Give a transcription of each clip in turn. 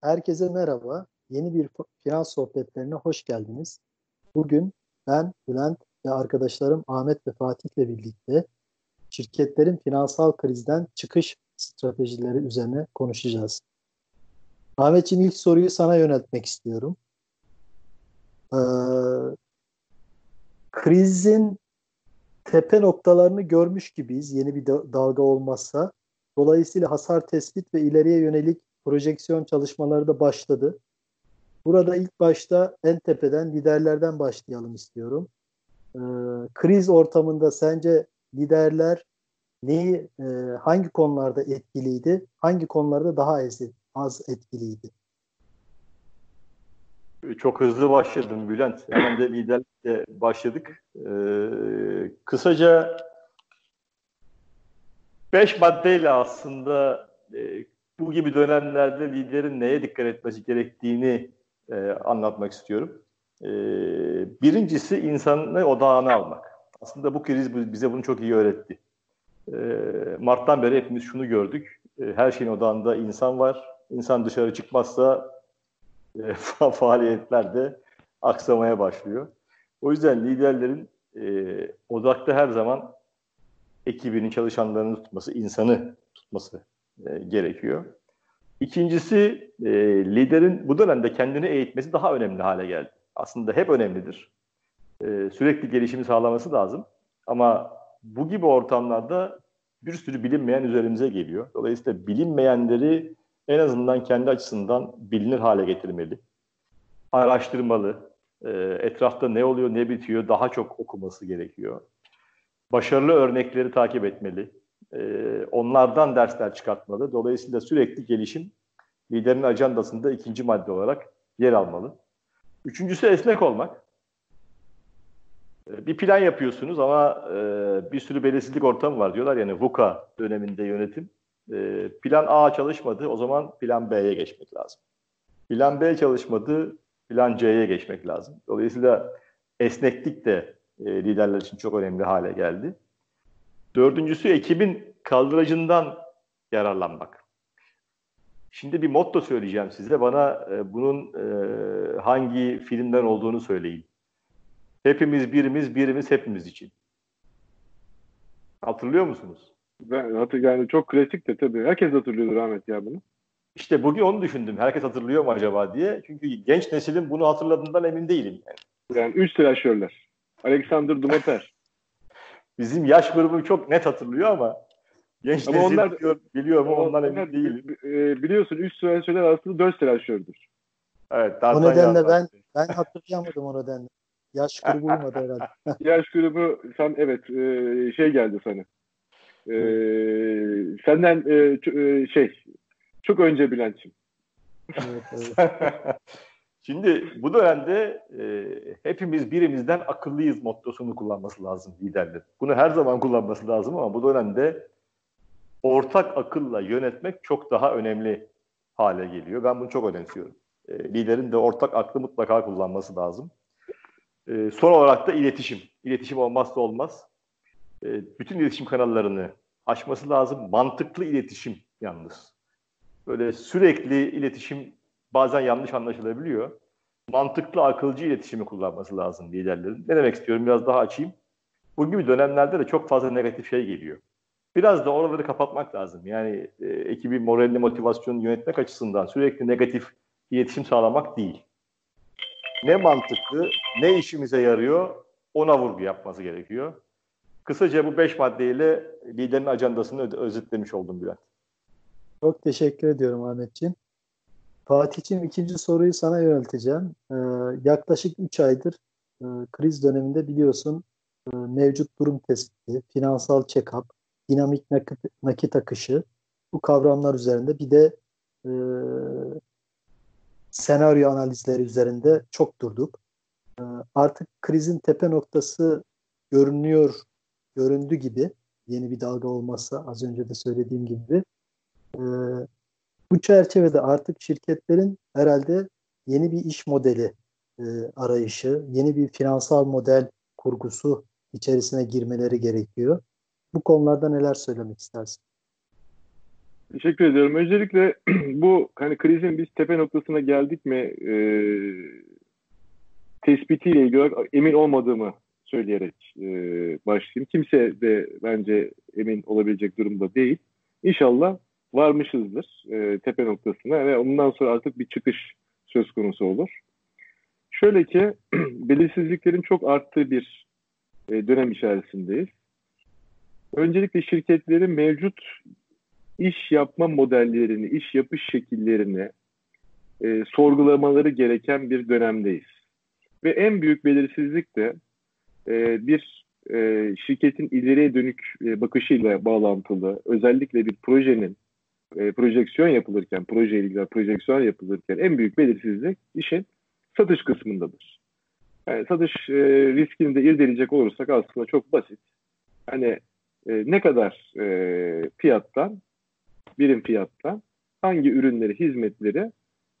Herkese merhaba. Yeni bir finans sohbetlerine hoş geldiniz. Bugün ben, Bülent ve arkadaşlarım Ahmet ve Fatih ile birlikte şirketlerin finansal krizden çıkış stratejileri üzerine konuşacağız. Ahmetciğim ilk soruyu sana yöneltmek istiyorum. Ee, krizin tepe noktalarını görmüş gibiyiz yeni bir dalga olmazsa. Dolayısıyla hasar tespit ve ileriye yönelik projeksiyon çalışmaları da başladı. Burada ilk başta en tepeden liderlerden başlayalım istiyorum. Ee, kriz ortamında sence liderler neyi, e, hangi konularda etkiliydi, hangi konularda daha az, etkiliydi? Çok hızlı başladım Bülent. Hemen de liderlikle başladık. Ee, kısaca beş maddeyle aslında e, bu gibi dönemlerde liderin neye dikkat etmesi gerektiğini e, anlatmak istiyorum. E, birincisi insanı odağına almak. Aslında bu kriz bize bunu çok iyi öğretti. E, Mart'tan beri hepimiz şunu gördük. E, her şeyin odağında insan var. İnsan dışarı çıkmazsa e, faaliyetler de aksamaya başlıyor. O yüzden liderlerin e, odakta her zaman ekibinin çalışanlarını tutması, insanı tutması e, gerekiyor. İkincisi e, liderin bu dönemde kendini eğitmesi daha önemli hale geldi. Aslında hep önemlidir. E, sürekli gelişimi sağlaması lazım. Ama bu gibi ortamlarda bir sürü bilinmeyen üzerimize geliyor. Dolayısıyla bilinmeyenleri en azından kendi açısından bilinir hale getirmeli. Araştırmalı. E, etrafta ne oluyor, ne bitiyor daha çok okuması gerekiyor. Başarılı örnekleri takip etmeli e, onlardan dersler çıkartmalı. Dolayısıyla sürekli gelişim liderin ajandasında ikinci madde olarak yer almalı. Üçüncüsü esnek olmak. E, bir plan yapıyorsunuz ama e, bir sürü belirsizlik ortamı var diyorlar yani VUCA döneminde yönetim. E, plan A çalışmadı o zaman plan B'ye geçmek lazım. Plan B çalışmadı plan C'ye geçmek lazım. Dolayısıyla esneklik de e, liderler için çok önemli hale geldi. Dördüncüsü ekibin kaldıracından yararlanmak. Şimdi bir motto söyleyeceğim size. Bana e, bunun e, hangi filmden olduğunu söyleyin. Hepimiz birimiz, birimiz hepimiz için. Hatırlıyor musunuz? Ben hatır yani çok klasik de tabii. Herkes hatırlıyordur Ahmet ya bunu. İşte bugün onu düşündüm. Herkes hatırlıyor mu acaba diye. Çünkü genç neslin bunu hatırladığından emin değilim. Yani, yani üç silahşörler. Alexander Dumater. Bizim yaş grubu çok net hatırlıyor ama genç ama onlar, biliyor, biliyor mu ondan emin değilim. E, biliyorsun 3 slasher'ler aslında 4 slasher'dır. Evet. O nedenle ben ben hatırlayamadım o nedenle. Yaş grubu olmadı herhalde. Yaş grubu sen evet e, şey geldi sana. E, senden e, e, şey çok önce Bülent'ciğim. Evet, evet. Şimdi bu dönemde e, hepimiz birimizden akıllıyız mottosunu kullanması lazım liderler. Bunu her zaman kullanması lazım ama bu dönemde ortak akılla yönetmek çok daha önemli hale geliyor. Ben bunu çok önemsiyorum. E, liderin de ortak aklı mutlaka kullanması lazım. E, son olarak da iletişim. İletişim olmazsa olmaz. E, bütün iletişim kanallarını açması lazım. Mantıklı iletişim yalnız. Böyle sürekli iletişim bazen yanlış anlaşılabiliyor. Mantıklı, akılcı iletişimi kullanması lazım liderlerin. Ne demek istiyorum? Biraz daha açayım. Bu gibi dönemlerde de çok fazla negatif şey geliyor. Biraz da oraları kapatmak lazım. Yani e, ekibin moralini, motivasyonunu yönetmek açısından sürekli negatif iletişim sağlamak değil. Ne mantıklı, ne işimize yarıyor ona vurgu yapması gerekiyor. Kısaca bu beş maddeyle liderin ajandasını özetlemiş oldum Bülent. Çok teşekkür ediyorum Ahmetciğim. Fatih'ciğim ikinci soruyu sana yönelteceğim. Ee, yaklaşık 3 aydır e, kriz döneminde biliyorsun e, mevcut durum tespiti, finansal check-up, dinamik nakit, nakit akışı bu kavramlar üzerinde bir de e, senaryo analizleri üzerinde çok durduk. E, artık krizin tepe noktası görünüyor, göründü gibi yeni bir dalga olmazsa az önce de söylediğim gibi. E, bu çerçevede artık şirketlerin herhalde yeni bir iş modeli e, arayışı, yeni bir finansal model kurgusu içerisine girmeleri gerekiyor. Bu konularda neler söylemek istersin? Teşekkür ediyorum. Öncelikle bu hani krizin biz tepe noktasına geldik mi e, tespitiyle ilgili emin olmadığımı söyleyerek e, başlayayım. Kimse de bence emin olabilecek durumda değil. İnşallah varmışızdır e, tepe noktasına ve ondan sonra artık bir çıkış söz konusu olur. Şöyle ki belirsizliklerin çok arttığı bir e, dönem içerisindeyiz. Öncelikle şirketlerin mevcut iş yapma modellerini, iş yapış şekillerini e, sorgulamaları gereken bir dönemdeyiz. Ve en büyük belirsizlik de e, bir e, şirketin ileriye dönük e, bakışıyla bağlantılı. Özellikle bir projenin e, projeksiyon yapılırken, proje ilgili projeksiyon yapılırken en büyük belirsizlik işin satış kısmındadır. Yani satış e, riskini de irdeleyecek olursak aslında çok basit. Hani e, ne kadar e, fiyattan, birim fiyattan hangi ürünleri, hizmetleri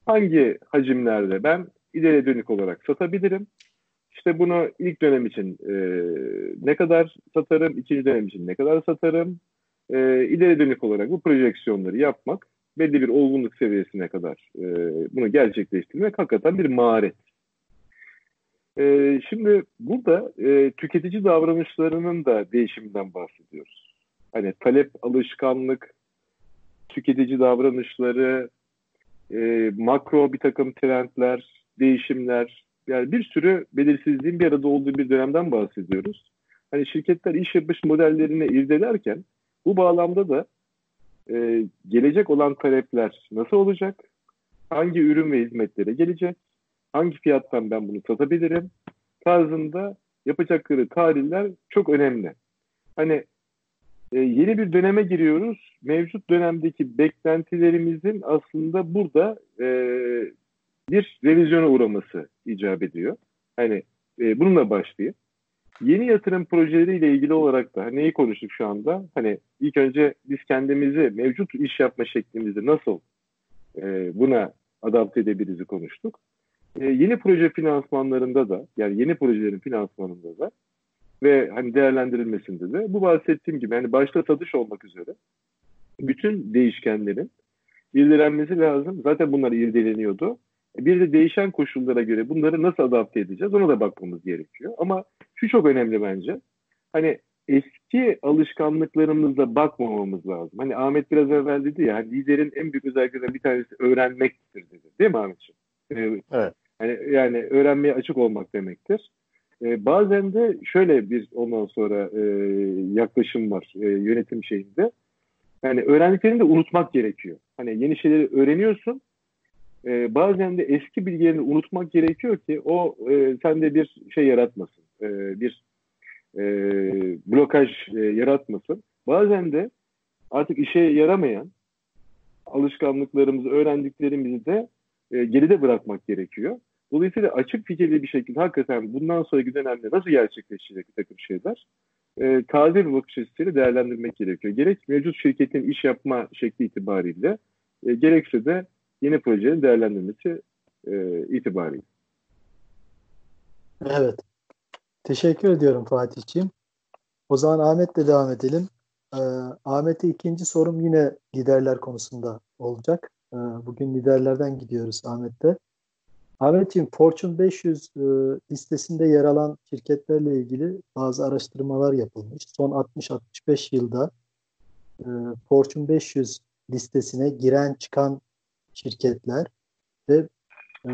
hangi hacimlerde ben ileriye dönük olarak satabilirim. İşte bunu ilk dönem için e, ne kadar satarım, ikinci dönem için ne kadar satarım, e, ileri dönük olarak bu projeksiyonları yapmak belli bir olgunluk seviyesine kadar e, bunu gerçekleştirmek hakikaten bir maharet. E, şimdi burada e, tüketici davranışlarının da değişiminden bahsediyoruz. Hani talep, alışkanlık, tüketici davranışları, e, makro bir takım trendler, değişimler, yani bir sürü belirsizliğin bir arada olduğu bir dönemden bahsediyoruz. Hani şirketler iş yapış modellerini irdelerken bu bağlamda da e, gelecek olan talepler nasıl olacak? Hangi ürün ve hizmetlere gelecek? Hangi fiyattan ben bunu satabilirim? Tarzında yapacakları tarihler çok önemli. Hani e, yeni bir döneme giriyoruz. Mevcut dönemdeki beklentilerimizin aslında burada e, bir revizyona uğraması icap ediyor. Hani e, bununla başlayayım. Yeni yatırım projeleriyle ilgili olarak da neyi konuştuk şu anda? Hani ilk önce biz kendimizi mevcut iş yapma şeklimizi nasıl e, buna adapte edebiliriz konuştuk. E, yeni proje finansmanlarında da yani yeni projelerin finansmanında da ve hani değerlendirilmesinde de bu bahsettiğim gibi hani başta satış olmak üzere bütün değişkenlerin irdelenmesi lazım. Zaten bunlar irdeleniyordu. Bir de değişen koşullara göre bunları nasıl adapte edeceğiz ona da bakmamız gerekiyor. Ama şu çok önemli bence. Hani eski alışkanlıklarımızla bakmamamız lazım. Hani Ahmet biraz evvel dedi ya hani liderin en büyük özelliklerinden bir tanesi öğrenmektir dedi. Değil mi Ahmetciğim? Evet. evet. Hani yani öğrenmeye açık olmak demektir. Ee, bazen de şöyle bir ondan sonra e, yaklaşım var e, yönetim şeyinde. Yani öğrendiklerini de unutmak gerekiyor. Hani yeni şeyleri öğreniyorsun e, bazen de eski bilgilerini unutmak gerekiyor ki o e, sende bir şey yaratmasın. E, bir e, blokaj e, yaratmasın. Bazen de artık işe yaramayan alışkanlıklarımızı, öğrendiklerimizi de e, geride bırakmak gerekiyor. Dolayısıyla açık fikirli bir şekilde hakikaten bundan sonraki dönemde nasıl gerçekleşecek bir takım şeyler e, taze bir bakış açısıyla değerlendirmek gerekiyor. Gerek mevcut şirketin iş yapma şekli itibariyle e, gerekse de yeni projenin değerlendirmesi e, itibariyle. Evet. Teşekkür ediyorum Fatih'ciğim. O zaman Ahmet'le devam edelim. Ee, Ahmet'e ikinci sorum yine liderler konusunda olacak. Ee, bugün liderlerden gidiyoruz Ahmet'te. Ahmet'ciğim Fortune 500 e, listesinde yer alan şirketlerle ilgili bazı araştırmalar yapılmış. Son 60-65 yılda e, Fortune 500 listesine giren çıkan şirketler ve e,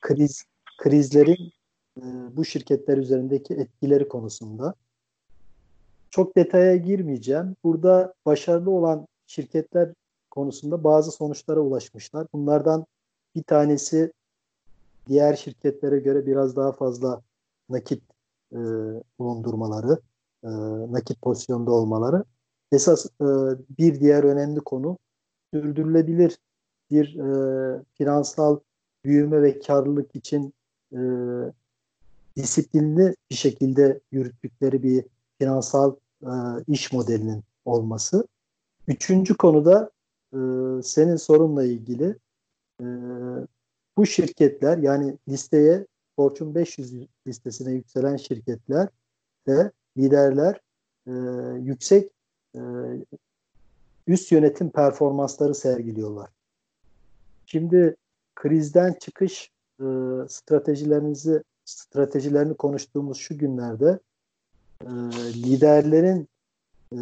kriz krizlerin e, bu şirketler üzerindeki etkileri konusunda. Çok detaya girmeyeceğim. Burada başarılı olan şirketler konusunda bazı sonuçlara ulaşmışlar. Bunlardan bir tanesi diğer şirketlere göre biraz daha fazla nakit e, bulundurmaları, e, nakit pozisyonda olmaları. Esas e, bir diğer önemli konu sürdürülebilir bir e, finansal büyüme ve karlılık için e, disiplinli bir şekilde yürüttükleri bir finansal e, iş modelinin olması. Üçüncü konuda e, senin sorunla ilgili e, bu şirketler yani listeye Fortune 500 listesine yükselen şirketler ve liderler e, yüksek e, üst yönetim performansları sergiliyorlar. Şimdi krizden çıkış e, stratejilerinizi stratejilerini konuştuğumuz şu günlerde e, liderlerin e,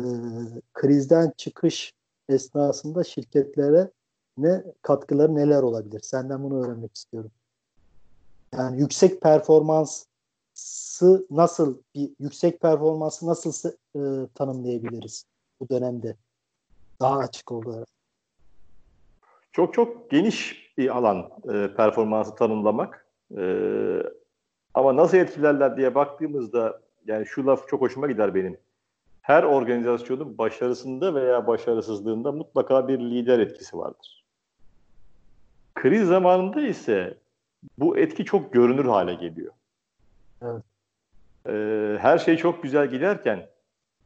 krizden çıkış esnasında şirketlere ne katkıları neler olabilir? Senden bunu öğrenmek istiyorum. Yani yüksek performansı nasıl bir yüksek performansı nasıl e, tanımlayabiliriz bu dönemde? Daha açık oldu. Çok çok geniş bir alan e, performansı tanımlamak. E, ama nasıl etkilerler diye baktığımızda yani şu laf çok hoşuma gider benim. Her organizasyonun başarısında veya başarısızlığında mutlaka bir lider etkisi vardır. Kriz zamanında ise bu etki çok görünür hale geliyor. Evet. Ee, her şey çok güzel giderken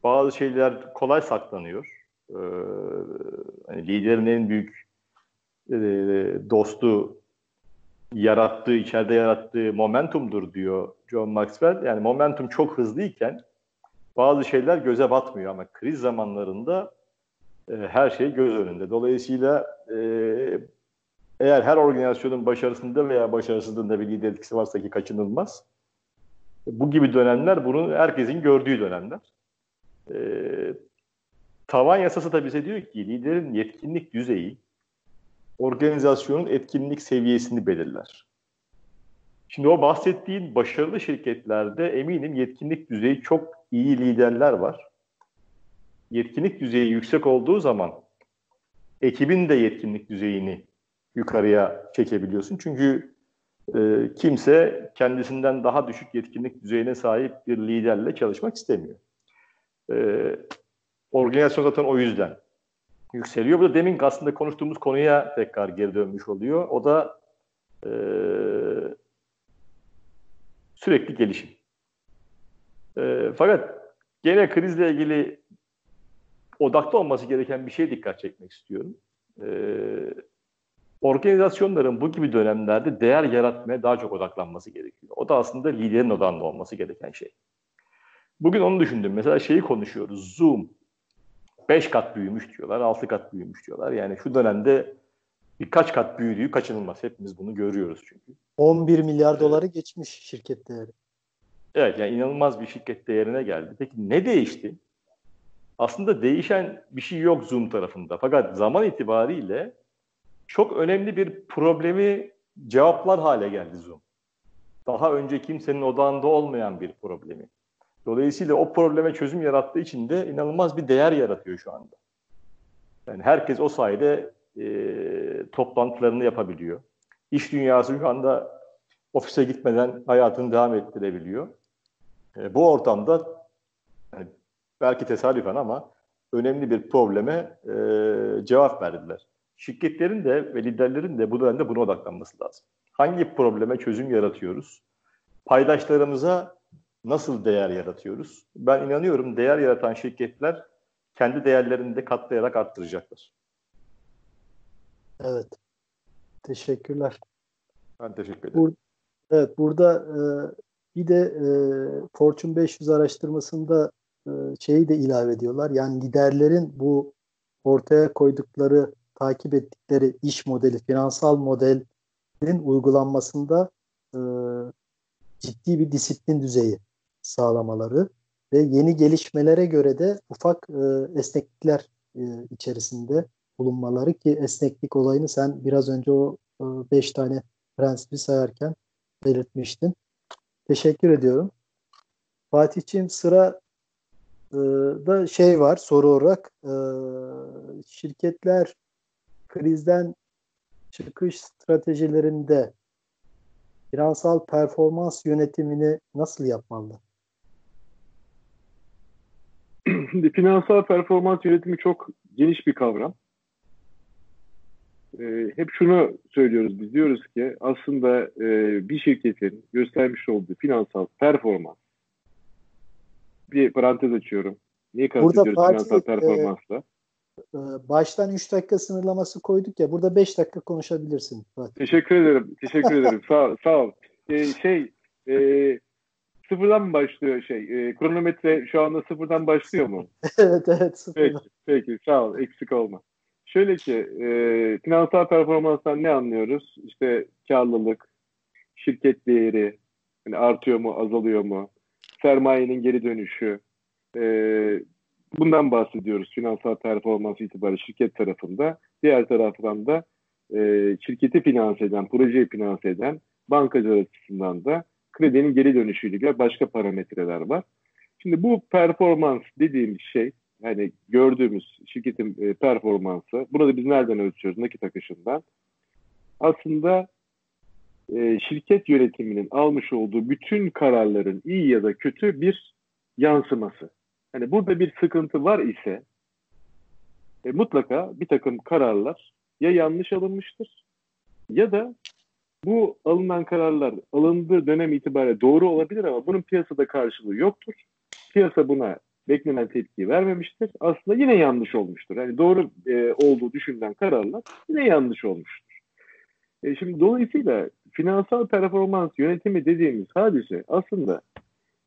bazı şeyler kolay saklanıyor. Ee, hani liderin en büyük e, dostu yarattığı, içeride yarattığı momentumdur diyor John Maxwell. Yani momentum çok hızlıyken bazı şeyler göze batmıyor ama kriz zamanlarında e, her şey göz önünde. Dolayısıyla e, eğer her organizasyonun başarısında veya başarısızlığında bir lider etkisi varsa ki kaçınılmaz. Bu gibi dönemler bunu herkesin gördüğü dönemler. E, tavan yasası da bize diyor ki liderin yetkinlik düzeyi organizasyonun etkinlik seviyesini belirler. Şimdi o bahsettiğin başarılı şirketlerde eminim yetkinlik düzeyi çok iyi liderler var. Yetkinlik düzeyi yüksek olduğu zaman ekibin de yetkinlik düzeyini yukarıya çekebiliyorsun. Çünkü e, kimse kendisinden daha düşük yetkinlik düzeyine sahip bir liderle çalışmak istemiyor. E, organizasyon zaten o yüzden yükseliyor. Bu da demin aslında konuştuğumuz konuya tekrar geri dönmüş oluyor. O da e, sürekli gelişim. E, fakat gene krizle ilgili odaklı olması gereken bir şey dikkat çekmek istiyorum. E, organizasyonların bu gibi dönemlerde değer yaratmaya daha çok odaklanması gerekiyor. O da aslında liderin odağında olması gereken şey. Bugün onu düşündüm. Mesela şeyi konuşuyoruz. Zoom 5 kat büyümüş diyorlar, 6 kat büyümüş diyorlar. Yani şu dönemde birkaç kat büyüdüğü kaçınılmaz. Hepimiz bunu görüyoruz çünkü. 11 milyar doları geçmiş şirket değeri. Evet yani inanılmaz bir şirket değerine geldi. Peki ne değişti? Aslında değişen bir şey yok Zoom tarafında. Fakat zaman itibariyle çok önemli bir problemi cevaplar hale geldi Zoom. Daha önce kimsenin odağında olmayan bir problemi. Dolayısıyla o probleme çözüm yarattığı için de inanılmaz bir değer yaratıyor şu anda. Yani herkes o sayede e, toplantılarını yapabiliyor. İş dünyası şu anda ofise gitmeden hayatını devam ettirebiliyor. E, bu ortamda yani belki tesadüfen ama önemli bir probleme e, cevap verdiler. Şirketlerin de ve liderlerin de bu dönemde buna odaklanması lazım. Hangi probleme çözüm yaratıyoruz? Paydaşlarımıza nasıl değer yaratıyoruz? Ben inanıyorum değer yaratan şirketler kendi değerlerini de katlayarak arttıracaklar. Evet. Teşekkürler. Ben teşekkür ederim. Bur evet burada e, bir de e, Fortune 500 araştırmasında e, şeyi de ilave ediyorlar. Yani liderlerin bu ortaya koydukları, takip ettikleri iş modeli, finansal modelin uygulanmasında e, ciddi bir disiplin düzeyi sağlamaları ve yeni gelişmelere göre de ufak e, esneklikler e, içerisinde bulunmaları ki esneklik olayını sen biraz önce o e, beş tane prensibi sayarken belirtmiştin. Teşekkür ediyorum. Fatih'ciğim sıra e, da şey var soru olarak e, şirketler krizden çıkış stratejilerinde finansal performans yönetimini nasıl yapmalı? Finansal performans yönetimi çok geniş bir kavram. Ee, hep şunu söylüyoruz biz diyoruz ki aslında e, bir şirketin göstermiş olduğu finansal performans bir parantez açıyorum. Niye kastediyoruz finansal e, performansla? E, baştan 3 dakika sınırlaması koyduk ya burada 5 dakika konuşabilirsin Fatih. Teşekkür ederim. Teşekkür ederim. sağ, sağ ol. Ee, şey e, sıfırdan mı başlıyor şey? E, kronometre şu anda sıfırdan başlıyor mu? evet evet sıfırdan. Peki, peki sağ ol eksik olma. Şöyle ki e, finansal performanstan ne anlıyoruz? İşte karlılık, şirket değeri yani artıyor mu azalıyor mu? Sermayenin geri dönüşü. E, bundan bahsediyoruz finansal performans itibariyle şirket tarafında. Diğer taraftan da e, şirketi finanse eden, projeyi finanse eden bankacılar açısından da kredinin geri dönüşüyle ilgili başka parametreler var. Şimdi bu performans dediğimiz şey yani gördüğümüz şirketin e, performansı burada biz nereden ölçüyoruz nakit akışından aslında e, şirket yönetiminin almış olduğu bütün kararların iyi ya da kötü bir yansıması. Hani burada bir sıkıntı var ise e, mutlaka bir takım kararlar ya yanlış alınmıştır ya da bu alınan kararlar alındığı dönem itibariyle doğru olabilir ama bunun piyasada karşılığı yoktur. Piyasa buna beklenen tepkiyi vermemiştir. Aslında yine yanlış olmuştur. Yani doğru e, olduğu düşünülen kararlar yine yanlış olmuştur. E, şimdi dolayısıyla finansal performans yönetimi dediğimiz hadise aslında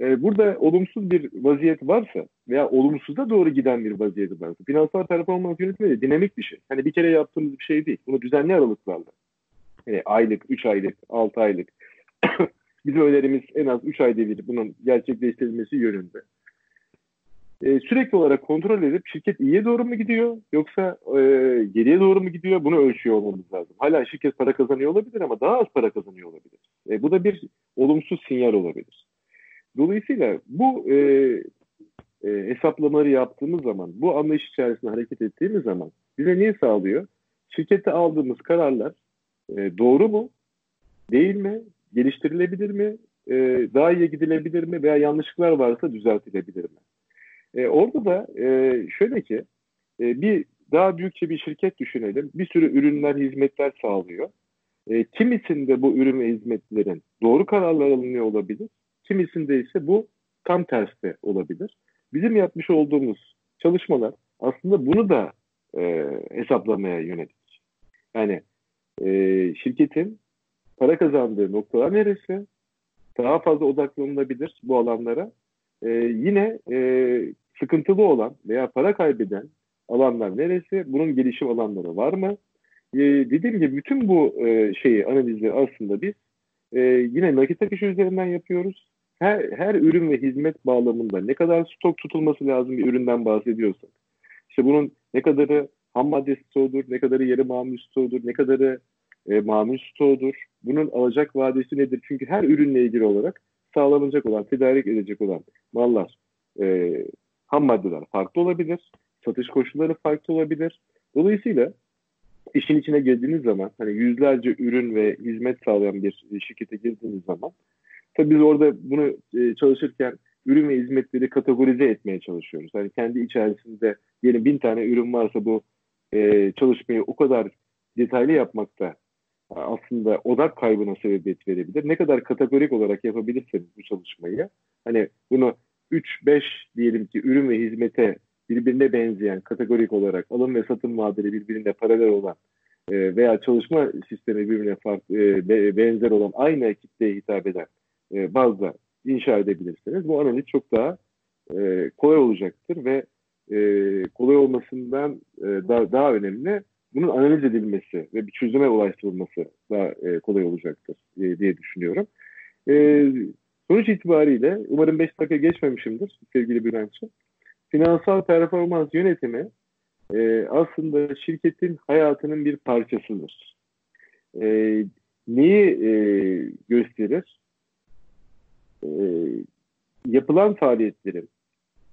e, burada olumsuz bir vaziyet varsa veya olumsuza doğru giden bir vaziyet varsa finansal performans yönetimi de dinamik bir şey. Hani bir kere yaptığımız bir şey değil. Bunu düzenli aralıklarla yani aylık, 3 aylık, 6 aylık bizim önerimiz en az 3 ayda bir bunun gerçekleştirilmesi yönünde. Ee, sürekli olarak kontrol edip şirket iyiye doğru mu gidiyor yoksa e, geriye doğru mu gidiyor bunu ölçüyor olmamız lazım. Hala şirket para kazanıyor olabilir ama daha az para kazanıyor olabilir. E, bu da bir olumsuz sinyal olabilir. Dolayısıyla bu e, e, hesaplamaları yaptığımız zaman, bu anlayış içerisinde hareket ettiğimiz zaman bize niye sağlıyor? Şirkette aldığımız kararlar e, doğru mu? Değil mi? Geliştirilebilir mi? E, daha iyi gidilebilir mi? Veya yanlışlıklar varsa düzeltilebilir mi? E, orada da e, şöyle ki e, bir daha büyükçe bir şirket düşünelim. Bir sürü ürünler, hizmetler sağlıyor. E, kimisinde bu ürün ve hizmetlerin doğru kararlar alınıyor olabilir. Kimisinde ise bu tam tersi olabilir. Bizim yapmış olduğumuz çalışmalar aslında bunu da e, hesaplamaya yönelik. Yani e, şirketin para kazandığı noktalar neresi? Daha fazla odaklanılabilir bu alanlara. E, yine e, sıkıntılı olan veya para kaybeden alanlar neresi? Bunun gelişim alanları var mı? E, dediğim gibi bütün bu e, şeyi analizleri aslında biz e, yine nakit akışı üzerinden yapıyoruz. Her, her ürün ve hizmet bağlamında ne kadar stok tutulması lazım bir üründen bahsediyorsak. İşte bunun ne kadarı ham madde stoğudur, ne kadarı yarı mamul stoğudur, ne kadarı e, mamul stoğudur. Bunun alacak vadesi nedir? Çünkü her ürünle ilgili olarak sağlanacak olan, tedarik edecek olan mallar, e, ham maddeler farklı olabilir. Satış koşulları farklı olabilir. Dolayısıyla işin içine girdiğiniz zaman hani yüzlerce ürün ve hizmet sağlayan bir şirkete girdiğiniz zaman tabii biz orada bunu e, çalışırken ürün ve hizmetleri kategorize etmeye çalışıyoruz. Yani kendi içerisinde diyelim bin tane ürün varsa bu e, çalışmayı o kadar detaylı yapmakta aslında odak kaybına sebebiyet verebilir. Ne kadar kategorik olarak yapabilirseniz bu çalışmayı hani bunu 3-5 diyelim ki ürün ve hizmete birbirine benzeyen kategorik olarak alım ve satım vadeli birbirine paralel olan e, veya çalışma sistemi birbirine farklı, e, benzer olan aynı kitleye hitap eden e, bazda inşa edebilirseniz bu analiz çok daha e, kolay olacaktır ve e, kolay olmasından e, daha, daha önemli bunun analiz edilmesi ve bir çözüme ulaştırılması daha e, kolay olacaktır e, diye düşünüyorum. E, sonuç itibariyle umarım 5 dakika geçmemişimdir sevgili Bülent'ciğim. Finansal performans yönetimi e, aslında şirketin hayatının bir parçasıdır. E, neyi e, gösterir? E, yapılan faaliyetlerin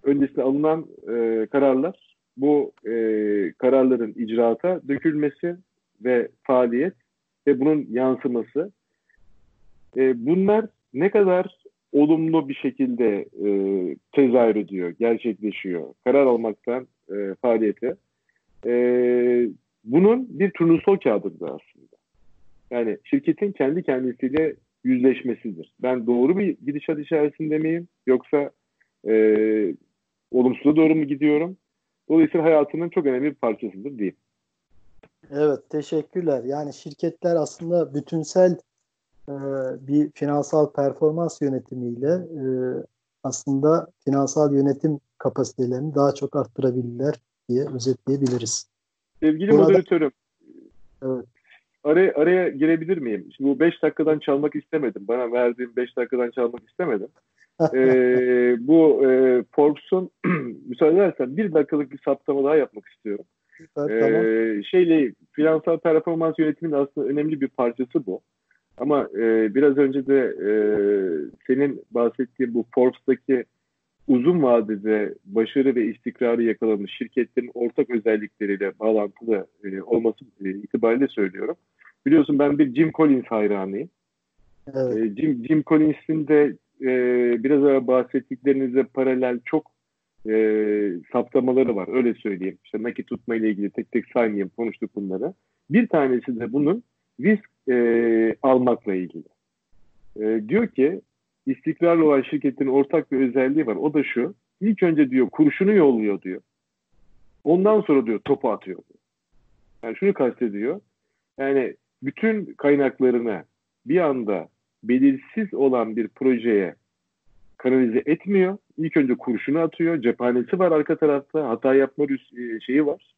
öncesinde alınan e, kararlar bu e, kararların icraata dökülmesi ve faaliyet ve bunun yansıması e, bunlar ne kadar olumlu bir şekilde e, tezahür ediyor, gerçekleşiyor, karar almaktan e, faaliyete. E, bunun bir turnusol kağıdıdır aslında. Yani şirketin kendi kendisiyle yüzleşmesidir. Ben doğru bir gidişat içerisinde miyim yoksa e, olumsuza doğru mu gidiyorum? Dolayısıyla hayatının çok önemli bir parçasıdır diyeyim. Evet teşekkürler. Yani şirketler aslında bütünsel e, bir finansal performans yönetimiyle e, aslında finansal yönetim kapasitelerini daha çok arttırabilirler diye özetleyebiliriz. Sevgili Burada, moderatörüm, evet. araya, araya girebilir miyim? Şimdi bu 5 dakikadan çalmak istemedim. Bana verdiğim 5 dakikadan çalmak istemedim. Ee, bu e, Forbes'un müsaade edersen bir dakikalık bir saptama daha yapmak istiyorum. Evet, ee, tamam. Şeyle finansal performans yönetiminin aslında önemli bir parçası bu. Ama e, biraz önce de e, senin bahsettiğin bu Forbes'taki uzun vadede başarı ve istikrarı yakalamış şirketlerin ortak özellikleriyle bağlantılı e, olması e, itibariyle söylüyorum. Biliyorsun ben bir Jim Collins hayranıyım. Evet. E, Jim, Jim Collins'in de e, biraz evvel bahsettiklerinizle paralel çok e, saptamaları var. Öyle söyleyeyim. İşte nakit tutma ile ilgili tek tek saymayayım konuştuk bunları. Bir tanesi de bunun risk e, almakla ilgili. E, diyor ki istikrarlı olan şirketin ortak bir özelliği var. O da şu. İlk önce diyor kurşunu yolluyor diyor. Ondan sonra diyor topu atıyor. Diyor. Yani şunu kastediyor. Yani bütün kaynaklarını bir anda belirsiz olan bir projeye kanalize etmiyor. İlk önce kurşunu atıyor. Cephanesi var arka tarafta. Hata yapma e, şeyi var.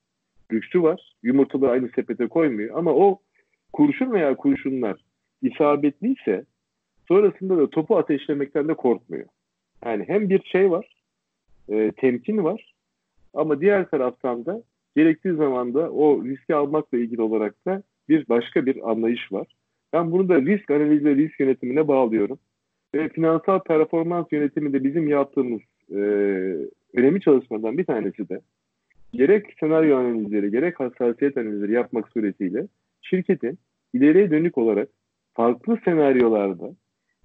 Lüksü var. Yumurtaları aynı sepete koymuyor. Ama o kurşun veya kurşunlar isabetliyse sonrasında da topu ateşlemekten de korkmuyor. Yani hem bir şey var, e, temkin var ama diğer taraftan da gerektiği zaman da o riski almakla ilgili olarak da bir başka bir anlayış var. Ben bunu da risk analizi ve risk yönetimine bağlıyorum. Ve finansal performans yönetiminde bizim yaptığımız e, önemli çalışmadan bir tanesi de gerek senaryo analizleri gerek hassasiyet analizleri yapmak suretiyle şirketin ileriye dönük olarak farklı senaryolarda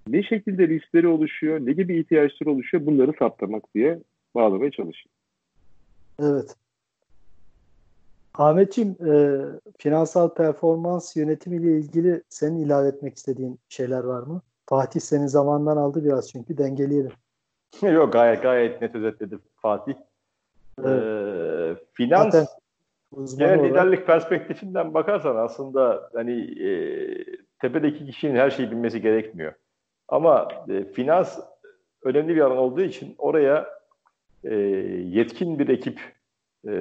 ne şekilde riskleri oluşuyor, ne gibi ihtiyaçları oluşuyor bunları saptamak diye bağlamaya çalışıyorum. Evet. Ahmetciğim, e, finansal performans yönetimiyle ilgili senin ilave etmek istediğin şeyler var mı? Fatih senin zamandan aldı biraz çünkü dengeleyelim. Yok gayet gayet net özetledi Fatih. Evet. Ee, finans Zaten genel olarak... liderlik perspektifinden bakarsan aslında hani e, tepedeki kişinin her şeyi bilmesi gerekmiyor. Ama e, finans önemli bir alan olduğu için oraya e, yetkin bir ekip e,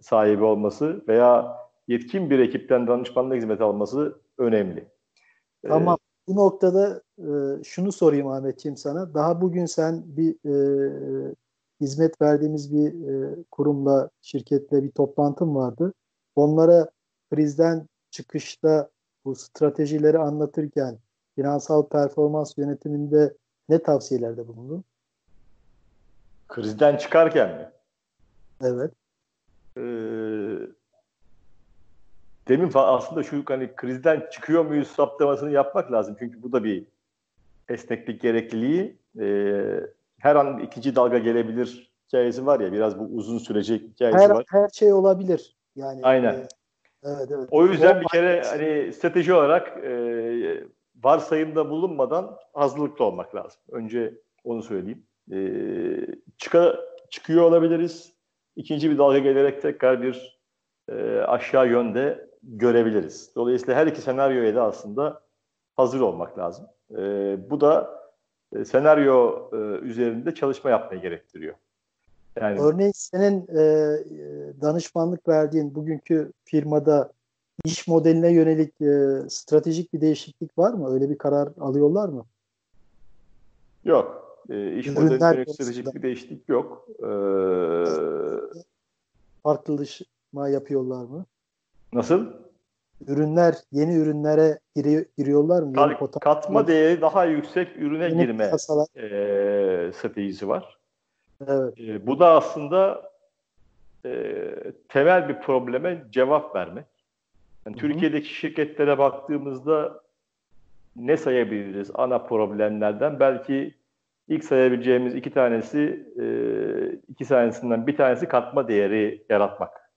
sahibi olması veya yetkin bir ekipten danışmanlık hizmeti alması önemli. Tamam. E, bu noktada e, şunu sorayım Ahmetciğim sana. Daha bugün sen bir e, hizmet verdiğimiz bir e, kurumla, şirketle bir toplantım vardı. Onlara krizden çıkışta bu stratejileri anlatırken finansal performans yönetiminde ne tavsiyelerde bulundun? Krizden çıkarken mi? Evet. Ee, demin aslında şu hani krizden çıkıyor muyuz saptamasını yapmak lazım. Çünkü bu da bir esneklik gerekliliği. Ee, her an ikinci dalga gelebilir hikayesi var ya biraz bu uzun sürecek hikayesi her, var. Her şey olabilir. Yani Aynen. E, evet, evet. O yüzden o bir kere hani strateji olarak e, varsayımda bulunmadan hazırlıklı olmak lazım. Önce onu söyleyeyim. E, çıka, çıkıyor olabiliriz. İkinci bir dalga gelerek tekrar bir e, aşağı yönde görebiliriz. Dolayısıyla her iki senaryoya da aslında hazır olmak lazım. E, bu da e, senaryo e, üzerinde çalışma yapmayı gerektiriyor. Yani, Örneğin senin e, danışmanlık verdiğin bugünkü firmada iş modeline yönelik e, stratejik bir değişiklik var mı? Öyle bir karar alıyorlar mı? Yok. E, iş modeline yönelik stratejik bir değişiklik yok. E, Farklılaşma yapıyorlar mı? Nasıl? ürünler yeni ürünlere giriyor, giriyorlar mı? Kat, katma değeri daha yüksek ürüne yeni girme e, stratejisi var. Evet. E, bu da aslında e, temel bir probleme cevap vermek. Yani Türkiye'deki şirketlere baktığımızda ne sayabiliriz ana problemlerden? Belki ilk sayabileceğimiz iki tanesi, e, iki tanesinden bir tanesi katma değeri yaratmak.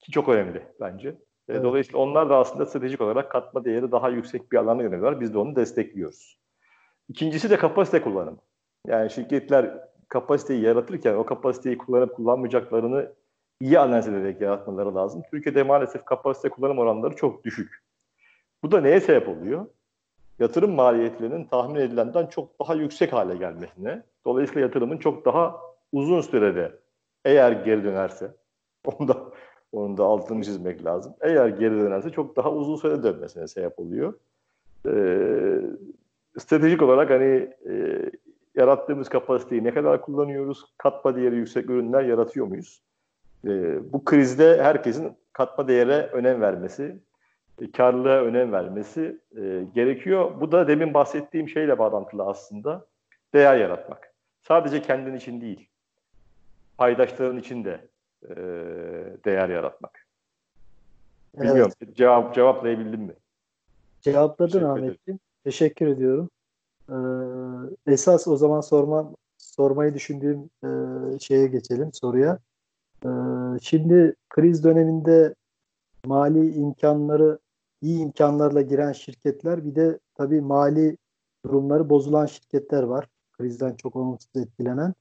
Ki çok önemli bence. E, evet. Dolayısıyla onlar da aslında stratejik olarak katma değeri daha yüksek bir alana yöneliyorlar. Biz de onu destekliyoruz. İkincisi de kapasite kullanımı. Yani şirketler kapasiteyi yaratırken o kapasiteyi kullanıp kullanmayacaklarını iyi analiz ederek yaratmaları lazım. Türkiye'de maalesef kapasite kullanım oranları çok düşük. Bu da neye sebep oluyor? Yatırım maliyetlerinin tahmin edilenden çok daha yüksek hale gelmesine, dolayısıyla yatırımın çok daha uzun sürede eğer geri dönerse, onu da, onun da altını çizmek lazım. Eğer geri dönerse çok daha uzun sürede dönmesine sebep oluyor. Ee, stratejik olarak hani e, yarattığımız kapasiteyi ne kadar kullanıyoruz? Katma değeri yüksek ürünler yaratıyor muyuz? E, bu krizde herkesin katma değere önem vermesi, karlılığa önem vermesi e, gerekiyor. Bu da demin bahsettiğim şeyle bağlantılı aslında. Değer yaratmak. Sadece kendin için değil, paydaşların için de e, değer yaratmak. Bilmiyorum, evet. cevap cevaplayabildim mi? Cevapladın Ahmetciğim. Teşekkür ediyorum. Ee, esas o zaman sorma, sormayı düşündüğüm e, şeye geçelim soruya. Ee, şimdi kriz döneminde mali imkanları iyi imkanlarla giren şirketler bir de tabii mali durumları bozulan şirketler var. Krizden çok olumsuz etkilenen.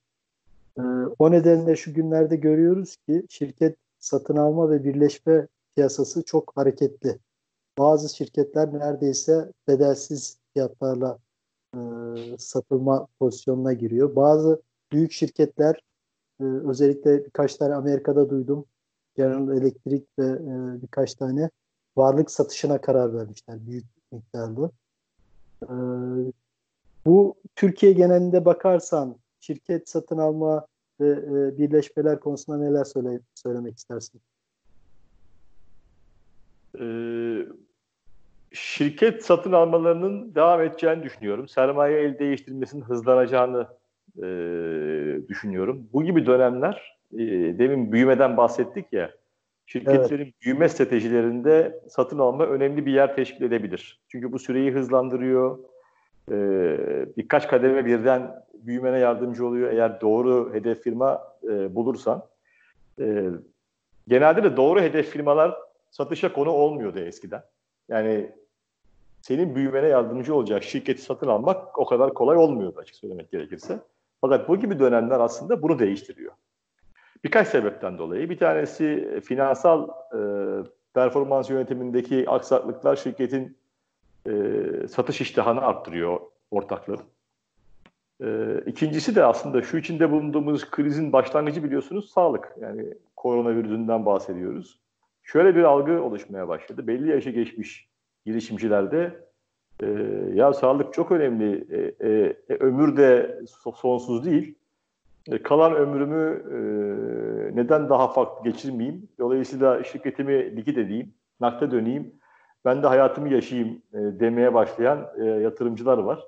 Ee, o nedenle şu günlerde görüyoruz ki şirket satın alma ve birleşme piyasası çok hareketli. Bazı şirketler neredeyse bedelsiz fiyatlarla e, satılma pozisyonuna giriyor. Bazı büyük şirketler e, özellikle birkaç tane Amerika'da duydum. General Electric ve e, birkaç tane varlık satışına karar vermişler büyük miktarda. E, bu Türkiye genelinde bakarsan şirket satın alma ve e, birleşmeler konusunda neler söyle, söylemek istersin? Ee, şirket satın almalarının devam edeceğini düşünüyorum. Sermaye el değiştirmesinin hızlanacağını e, düşünüyorum. Bu gibi dönemler, e, demin büyümeden bahsettik ya, şirketlerin evet. büyüme stratejilerinde satın alma önemli bir yer teşkil edebilir. Çünkü bu süreyi hızlandırıyor, e, birkaç kademe birden büyümene yardımcı oluyor eğer doğru hedef firma e, bulursan. E, genelde de doğru hedef firmalar satışa konu olmuyordu eskiden. Yani senin büyümene yardımcı olacak şirketi satın almak o kadar kolay olmuyordu açık söylemek gerekirse. Fakat bu gibi dönemler aslında bunu değiştiriyor. Birkaç sebepten dolayı. Bir tanesi finansal e, performans yönetimindeki aksaklıklar şirketin e, satış iştahını arttırıyor ortakların. E, ikincisi de aslında şu içinde bulunduğumuz krizin başlangıcı biliyorsunuz sağlık. Yani koronavirüsünden bahsediyoruz. Şöyle bir algı oluşmaya başladı. Belli yaşa geçmiş girişimcilerde e, ya sağlık çok önemli, e, e, e ömür de sonsuz değil. E, kalan ömrümü e, neden daha farklı geçirmeyeyim? Dolayısıyla şirketimi likit edeyim, nakde döneyim, ben de hayatımı yaşayayım e, demeye başlayan e, yatırımcılar var.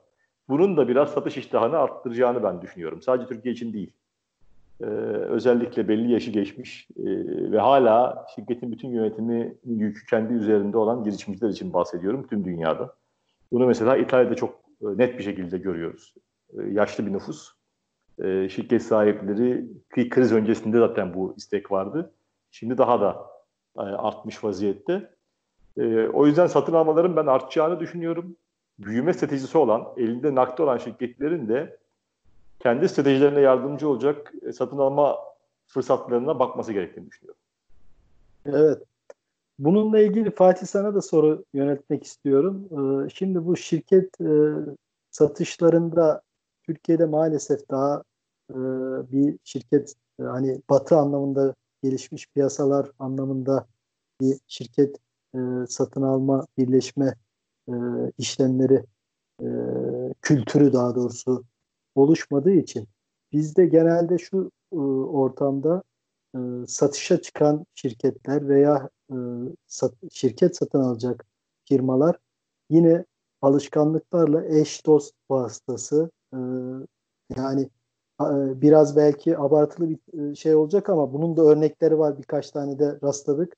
Bunun da biraz satış iştahını arttıracağını ben düşünüyorum. Sadece Türkiye için değil. Ee, özellikle belli yaşı geçmiş e, ve hala şirketin bütün yönetimi yükü kendi üzerinde olan girişimciler için bahsediyorum tüm dünyada. Bunu mesela İtalya'da çok e, net bir şekilde görüyoruz. E, yaşlı bir nüfus. E, şirket sahipleri ki kriz öncesinde zaten bu istek vardı. Şimdi daha da e, artmış vaziyette. E, o yüzden satın almaların ben artacağını düşünüyorum. Büyüme stratejisi olan, elinde nakde olan şirketlerin de kendi stratejilerine yardımcı olacak e, satın alma fırsatlarına bakması gerektiğini düşünüyorum. Evet. Bununla ilgili Fatih sana da soru yöneltmek istiyorum. Ee, şimdi bu şirket e, satışlarında Türkiye'de maalesef daha e, bir şirket hani batı anlamında gelişmiş piyasalar anlamında bir şirket satın alma, birleşme işlemleri kültürü daha doğrusu oluşmadığı için bizde genelde şu e, ortamda e, satışa çıkan şirketler veya e, şirket satın alacak firmalar yine alışkanlıklarla eş dost vasıtası e, yani e, biraz belki abartılı bir e, şey olacak ama bunun da örnekleri var birkaç tane de rastladık.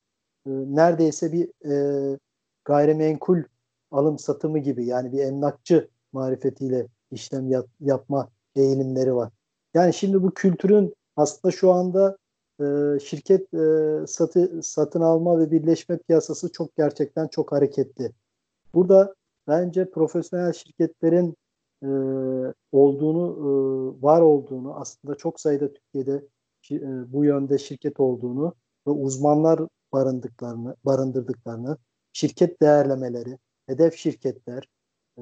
E, neredeyse bir e, gayrimenkul alım satımı gibi yani bir emlakçı marifetiyle işlem yap, yapma eğilimleri var. Yani şimdi bu kültürün aslında şu anda e, şirket e, satı, satın alma ve birleşme piyasası çok gerçekten çok hareketli. Burada bence profesyonel şirketlerin e, olduğunu, e, var olduğunu, aslında çok sayıda Türkiye'de e, bu yönde şirket olduğunu ve uzmanlar barındıklarını, barındırdıklarını, şirket değerlemeleri, hedef şirketler, e,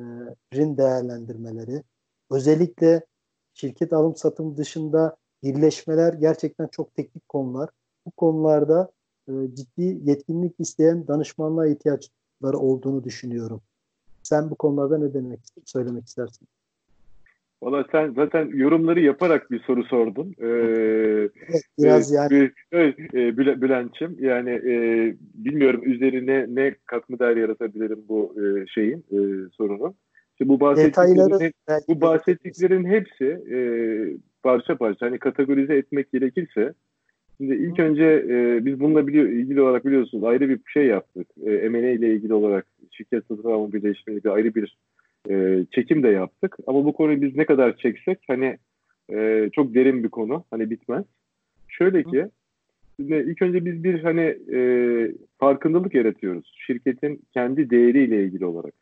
değerlendirmeleri, özellikle şirket alım satım dışında birleşmeler gerçekten çok teknik konular. Bu konularda e, ciddi yetkinlik isteyen danışmanlığa ihtiyaçları olduğunu düşünüyorum. Sen bu konularda ne demek söylemek istersin? Valla sen zaten yorumları yaparak bir soru sordun. Ee, evet, biraz e, yani. Evet, e, Bülent'ciğim yani e, bilmiyorum üzerine ne katma değer yaratabilirim bu e, şeyin e, sorunun. İşte bu bahsettiklerin, bu bahsettiklerin hepsi e, parça parça hani kategorize etmek gerekirse Şimdi ilk önce e, biz bununla biliyor, ilgili olarak biliyorsunuz ayrı bir şey yaptık. E, M&A ile ilgili olarak şirket satın alma birleşmeyle bir ayrı bir e, çekim de yaptık. Ama bu konuyu biz ne kadar çeksek hani e, çok derin bir konu. Hani bitmez. Şöyle ki şimdi ilk önce biz bir hani e, farkındalık yaratıyoruz. Şirketin kendi değeriyle ilgili olarak.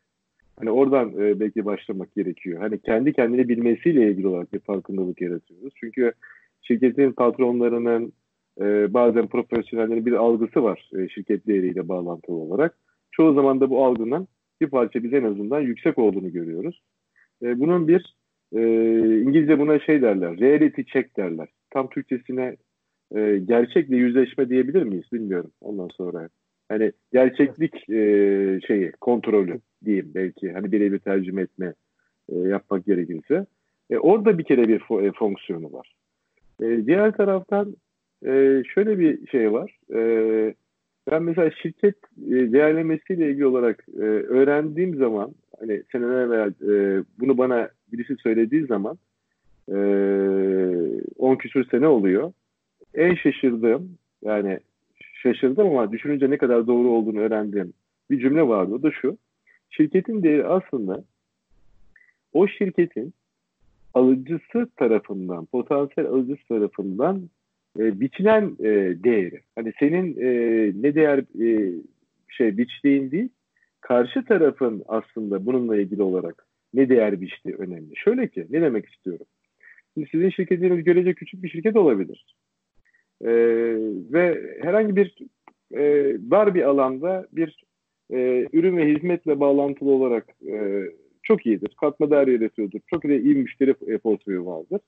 Hani oradan e, belki başlamak gerekiyor. Hani kendi kendini bilmesiyle ilgili olarak bir farkındalık yaratıyoruz. Çünkü şirketin patronlarının e, bazen profesyonellerin bir algısı var e, şirket değeriyle bağlantılı olarak. Çoğu zaman da bu algının bir parça biz en azından yüksek olduğunu görüyoruz. E, bunun bir e, İngilizce buna şey derler, reality check derler. Tam Türkçesine e, gerçekle yüzleşme diyebilir miyiz bilmiyorum ondan sonra. Hani gerçeklik e, şeyi, kontrolü diyeyim belki. Hani birebir tercüme etme e, yapmak gerekirse. E, orada bir kere bir fo- e, fonksiyonu var. E, diğer taraftan e, şöyle bir şey var. E, ben mesela şirket e, değerlemesiyle ilgili olarak e, öğrendiğim zaman hani seneler evvel e, bunu bana birisi söylediği zaman e, 10 küsur sene oluyor. En şaşırdığım yani şaşırdım ama düşününce ne kadar doğru olduğunu öğrendiğim bir cümle vardı. O da şu. Şirketin değeri aslında o şirketin alıcısı tarafından, potansiyel alıcısı tarafından e, biçilen e, değeri. Hani senin e, ne değer e, şey biçtiğin değil, karşı tarafın aslında bununla ilgili olarak ne değer biçtiği önemli. Şöyle ki, ne demek istiyorum? Şimdi sizin şirketiniz görece küçük bir şirket olabilir. E, ve herhangi bir e, dar bir alanda bir e, ürün ve hizmetle bağlantılı olarak e, çok iyidir. Katma değer yaratıyordur. Çok iyi, iyi müşteri portföyü vardır.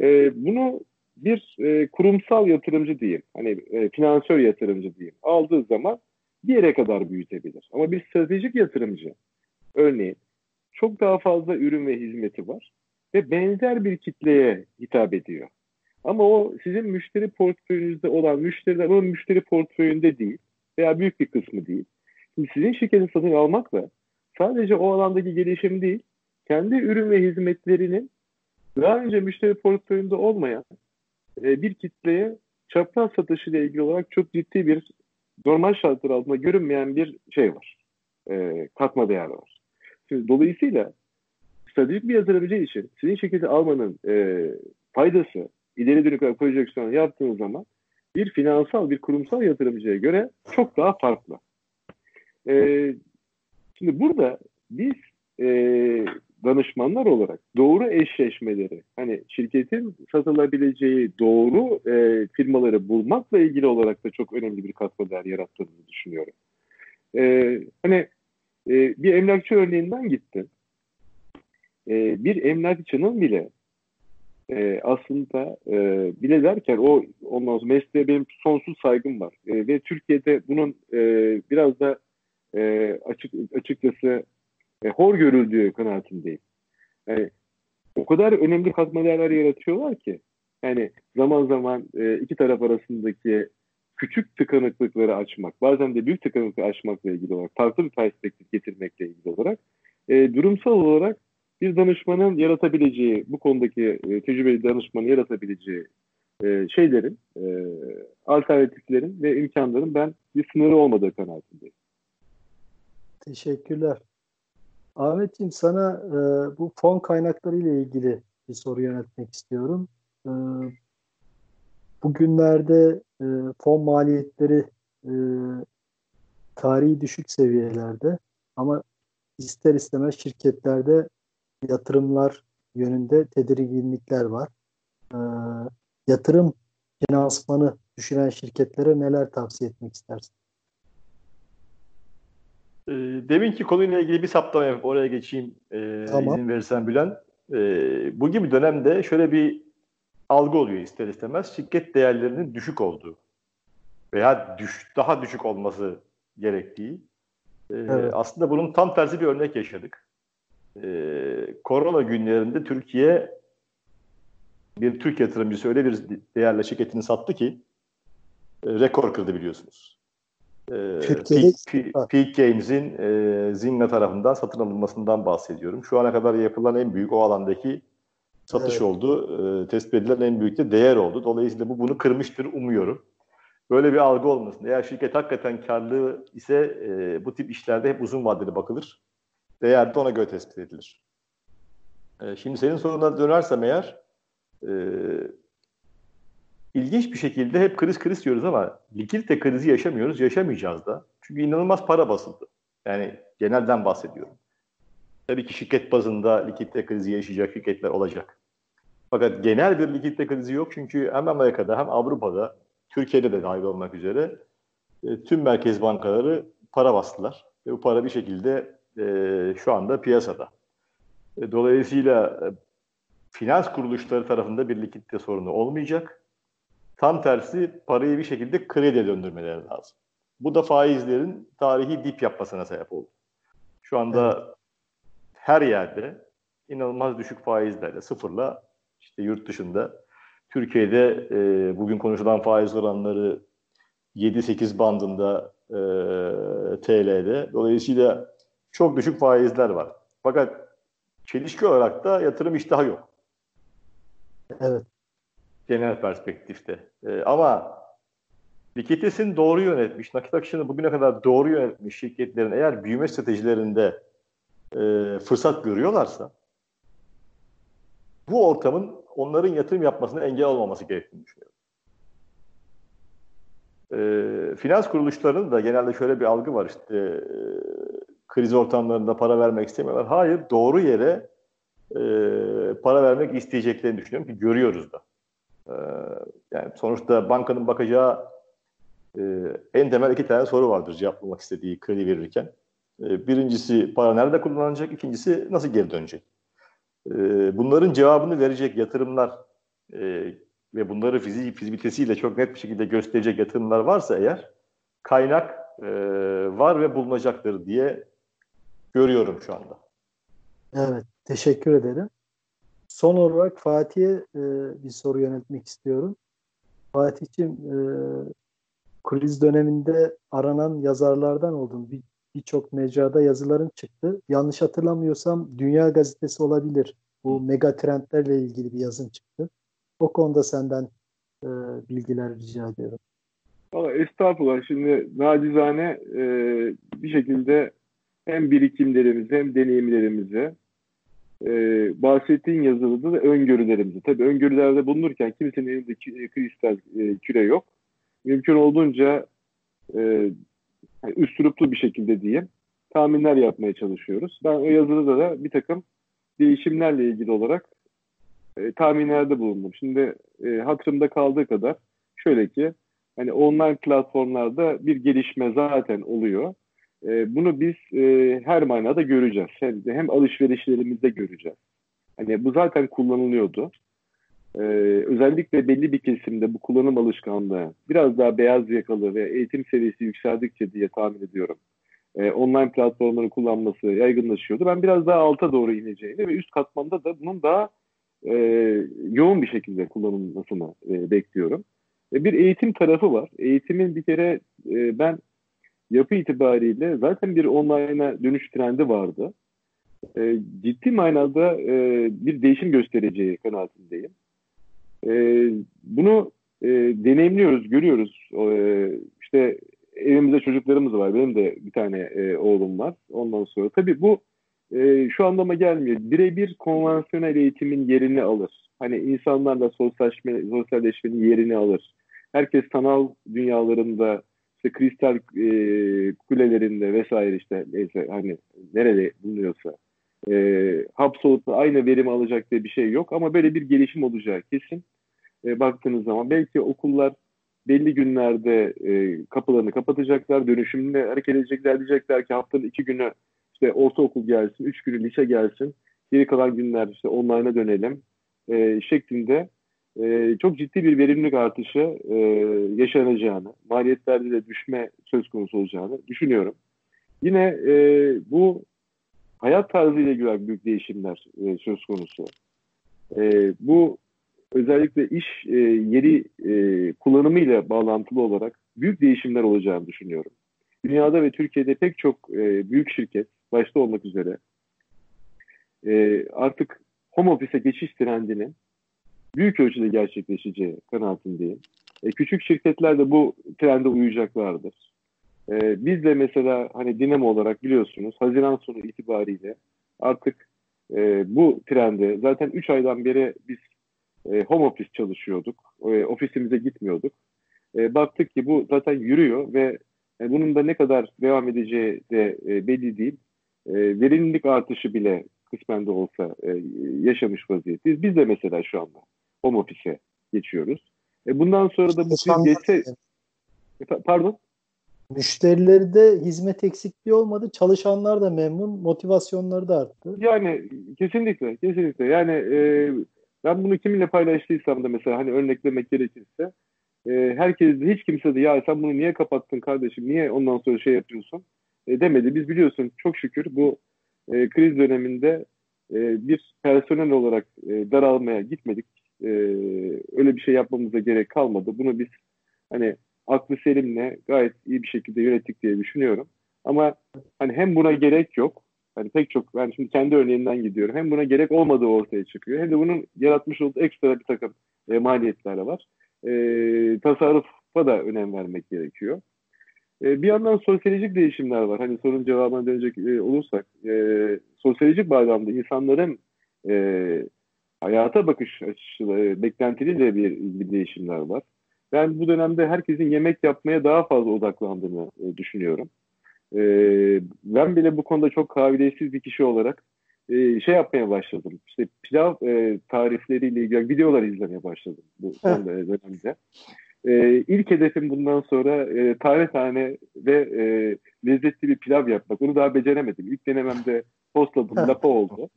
E, bunu bir e, kurumsal yatırımcı diyeyim, hani e, finansör yatırımcı diyeyim, aldığı zaman bir yere kadar büyütebilir. Ama bir stratejik yatırımcı, örneğin çok daha fazla ürün ve hizmeti var ve benzer bir kitleye hitap ediyor. Ama o sizin müşteri portföyünüzde olan müşteriler onun müşteri portföyünde değil veya büyük bir kısmı değil. Şimdi sizin şirketin satın almakla sadece o alandaki gelişim değil, kendi ürün ve hizmetlerinin daha önce müşteri portföyünde olmayan e, bir kitleye çapraz satışı ile ilgili olarak çok ciddi bir normal şartlar altında görünmeyen bir şey var. E, katma değer var. Şimdi, dolayısıyla stratejik bir yatırımcı için sizin şirketi almanın e, faydası ileri dönük olarak projeksiyon yaptığınız zaman bir finansal, bir kurumsal yatırımcıya göre çok daha farklı. E, şimdi burada biz e, danışmanlar olarak doğru eşleşmeleri, hani şirketin satılabileceği doğru e, firmaları bulmakla ilgili olarak da çok önemli bir katkı değer yarattığını düşünüyorum. E, hani e, bir emlakçı örneğinden gittim. E, bir emlakçının bile e, aslında e, bile derken o ondan sonra mesleğe benim sonsuz saygım var. E, ve Türkiye'de bunun e, biraz da e, açık açıkçası e, hor görüldüğü kanaatindeyim. Yani, o kadar önemli katma değerler yaratıyorlar ki yani zaman zaman e, iki taraf arasındaki küçük tıkanıklıkları açmak, bazen de büyük tıkanıklıkları açmakla ilgili olarak, farklı bir perspektif getirmekle ilgili olarak e, durumsal olarak bir danışmanın yaratabileceği, bu konudaki e, tecrübeli danışmanın yaratabileceği e, şeylerin, e, alternatiflerin ve imkanların ben bir sınırı olmadığı kanaatindeyim. Teşekkürler. Ahmetciğim sana e, bu fon kaynakları ile ilgili bir soru yönetmek istiyorum. E, bugünlerde e, fon maliyetleri e, tarihi düşük seviyelerde ama ister istemez şirketlerde yatırımlar yönünde tedirginlikler var. E, yatırım finansmanı düşünen şirketlere neler tavsiye etmek istersin? E, deminki konuyla ilgili bir saptama yapıp oraya geçeyim e, tamam. izin verirsen Bülent. E, bu gibi dönemde şöyle bir algı oluyor ister istemez. Şirket değerlerinin düşük olduğu veya düş, daha düşük olması gerektiği. E, evet. Aslında bunun tam tersi bir örnek yaşadık. E, korona günlerinde Türkiye bir Türk yatırımcısı öyle bir değerle şirketini sattı ki e, rekor kırdı biliyorsunuz. E, Peak, Peak, Peak Games'in e, Zynga tarafından satın alınmasından bahsediyorum. Şu ana kadar yapılan en büyük o alandaki satış evet. oldu. E, tespit edilen en büyük de değer oldu. Dolayısıyla bu bunu kırmıştır umuyorum. Böyle bir algı olmasın. Eğer şirket hakikaten karlı ise e, bu tip işlerde hep uzun vadeli bakılır. Değer de ona göre tespit edilir. E, şimdi senin soruna dönersem eğer e, ilginç bir şekilde hep kriz kriz diyoruz ama likidite krizi yaşamıyoruz, yaşamayacağız da. Çünkü inanılmaz para basıldı. Yani genelden bahsediyorum. Tabii ki şirket bazında likidite krizi yaşayacak şirketler olacak. Fakat genel bir likidite krizi yok çünkü hem Amerika'da hem Avrupa'da, Türkiye'de de dahil olmak üzere e, tüm merkez bankaları para bastılar. Ve bu para bir şekilde e, şu anda piyasada. E, dolayısıyla finans kuruluşları tarafında bir likidite sorunu olmayacak. Tam tersi parayı bir şekilde krediye döndürmeleri lazım. Bu da faizlerin tarihi dip yapmasına sebep oldu. Şu anda evet. her yerde inanılmaz düşük faizlerle, sıfırla işte yurt dışında Türkiye'de e, bugün konuşulan faiz oranları 7-8 bandında e, TL'de. Dolayısıyla çok düşük faizler var. Fakat çelişki olarak da yatırım iştahı yok. Evet. Genel perspektifte. E, ama likiditesini doğru yönetmiş, nakit akışını bugüne kadar doğru yönetmiş şirketlerin eğer büyüme stratejilerinde e, fırsat görüyorlarsa bu ortamın onların yatırım yapmasına engel olmaması gerektiğini düşünüyorum. E, finans kuruluşlarının da genelde şöyle bir algı var işte e, kriz ortamlarında para vermek istemiyorlar. Hayır doğru yere e, para vermek isteyeceklerini düşünüyorum ki görüyoruz da. E, yani sonuçta bankanın bakacağı e, en temel iki tane soru vardır cevaplamak istediği kredi verirken. E, birincisi para nerede kullanılacak, ikincisi nasıl geri dönecek. E, bunların cevabını verecek yatırımlar e, ve bunları fizik fizibilitesiyle çok net bir şekilde gösterecek yatırımlar varsa eğer kaynak e, var ve bulunacaktır diye görüyorum şu anda. Evet, teşekkür ederim. Son olarak Fatih'e e, bir soru yöneltmek istiyorum. Fatih'ciğim e, kriz döneminde aranan yazarlardan oldun. Bir, birçok mecrada yazıların çıktı. Yanlış hatırlamıyorsam Dünya Gazetesi olabilir. Bu mega trendlerle ilgili bir yazın çıktı. O konuda senden e, bilgiler rica ediyorum. Valla estağfurullah. Şimdi nacizane e, bir şekilde hem birikimlerimizi hem deneyimlerimizi e, bahsettiğin yazılıda da öngörülerimizi. Tabii öngörülerde bulunurken kimsenin elinde kristal e, küre yok. Mümkün olduğunca e, üstüruplu bir şekilde diyeyim tahminler yapmaya çalışıyoruz. Ben o yazıda da bir takım değişimlerle ilgili olarak e, tahminlerde bulundum. Şimdi e, hatırımda kaldığı kadar şöyle ki hani online platformlarda bir gelişme zaten oluyor. E, bunu biz e, her manada göreceğiz. Hem, hem alışverişlerimizde göreceğiz. Hani bu zaten kullanılıyordu. Ee, özellikle belli bir kesimde bu kullanım alışkanlığı biraz daha beyaz yakalı ve eğitim seviyesi yükseldikçe diye tahmin ediyorum. Ee, online platformları kullanması yaygınlaşıyordu. Ben biraz daha alta doğru ineceğini ve üst katmanda da bunun daha e, yoğun bir şekilde kullanılmasını e, bekliyorum. E, bir eğitim tarafı var. Eğitimin bir kere e, ben yapı itibariyle zaten bir online'a dönüş trendi vardı. E, ciddi manada e, bir değişim göstereceği kanaatindeyim. E, bunu e, deneyimliyoruz, görüyoruz. E, işte evimizde çocuklarımız var. Benim de bir tane e, oğlum var. Ondan sonra tabii bu e, şu anlama gelmiyor. Birebir konvansiyonel eğitimin yerini alır. Hani insanlarla sosyalleşme, sosyalleşmenin yerini alır. Herkes sanal dünyalarında işte kristal e, kulelerinde vesaire işte neyse hani nerede bulunuyorsa e, hapsolup aynı verimi alacak diye bir şey yok ama böyle bir gelişim olacağı kesin. E, baktığınız zaman belki okullar belli günlerde e, kapılarını kapatacaklar, dönüşümle hareket edecekler. Diyecekler ki haftanın iki günü işte ortaokul gelsin, üç günü lise gelsin, geri kalan günler işte online'a dönelim e, şeklinde e, çok ciddi bir verimlilik artışı e, yaşanacağını, maliyetlerde de düşme söz konusu olacağını düşünüyorum. Yine e, bu hayat tarzıyla ilgili büyük değişimler e, söz konusu. E, bu özellikle iş e, yeri e, kullanımıyla bağlantılı olarak büyük değişimler olacağını düşünüyorum. Dünyada ve Türkiye'de pek çok e, büyük şirket, başta olmak üzere e, artık home office'e geçiş trendinin büyük ölçüde gerçekleşeceği kanaatindeyim. E, küçük şirketler de bu trende uyacaklardır. E, biz de mesela hani Dinamo olarak biliyorsunuz Haziran sonu itibariyle artık e, bu trende zaten 3 aydan beri biz e, home office çalışıyorduk. E, ofisimize gitmiyorduk. E, baktık ki bu zaten yürüyor ve e, bunun da ne kadar devam edeceği de e, belli değil. E, verimlilik artışı bile kısmen de olsa e, yaşamış vaziyetteyiz. Biz de mesela şu anda home office'e geçiyoruz. E, bundan sonra da bu kriz geçse... E, pardon? Müşterilerde hizmet eksikliği olmadı. Çalışanlar da memnun. Motivasyonları da arttı. Yani kesinlikle. Kesinlikle. Yani e, ben bunu kiminle paylaştıysam da mesela hani örneklemek gerekirse e, herkes de hiç kimse de ya sen bunu niye kapattın kardeşim niye ondan sonra şey yapıyorsun e, demedi. Biz biliyorsun çok şükür bu e, kriz döneminde e, bir personel olarak e, daralmaya gitmedik. E, öyle bir şey yapmamıza gerek kalmadı. Bunu biz hani aklı selimle gayet iyi bir şekilde yönettik diye düşünüyorum. Ama hani hem buna gerek yok Hani pek çok ben şimdi kendi örneğinden gidiyorum. Hem buna gerek olmadığı ortaya çıkıyor. Hem de bunun yaratmış olduğu ekstra bir takım e, maliyetler var. E, tasarrufa da önem vermek gerekiyor. E, bir yandan sosyolojik değişimler var. Hani sorun cevabına dönecek e, olursak e, sosyolojik bağlamda insanların e, hayata bakış açıları, beklentileriyle bir ilgili değişimler var. Ben bu dönemde herkesin yemek yapmaya daha fazla odaklandığını e, düşünüyorum. E, ben bile bu konuda çok kabiliyetsiz bir kişi olarak e, şey yapmaya başladım. İşte pilav e, tarifleriyle ilgili videolar izlemeye başladım bu son dönemde. E, ilk hedefim bundan sonra e, tane tane ve e, lezzetli bir pilav yapmak. Onu daha beceremedim. İlk denememde postladım, lapa oldu.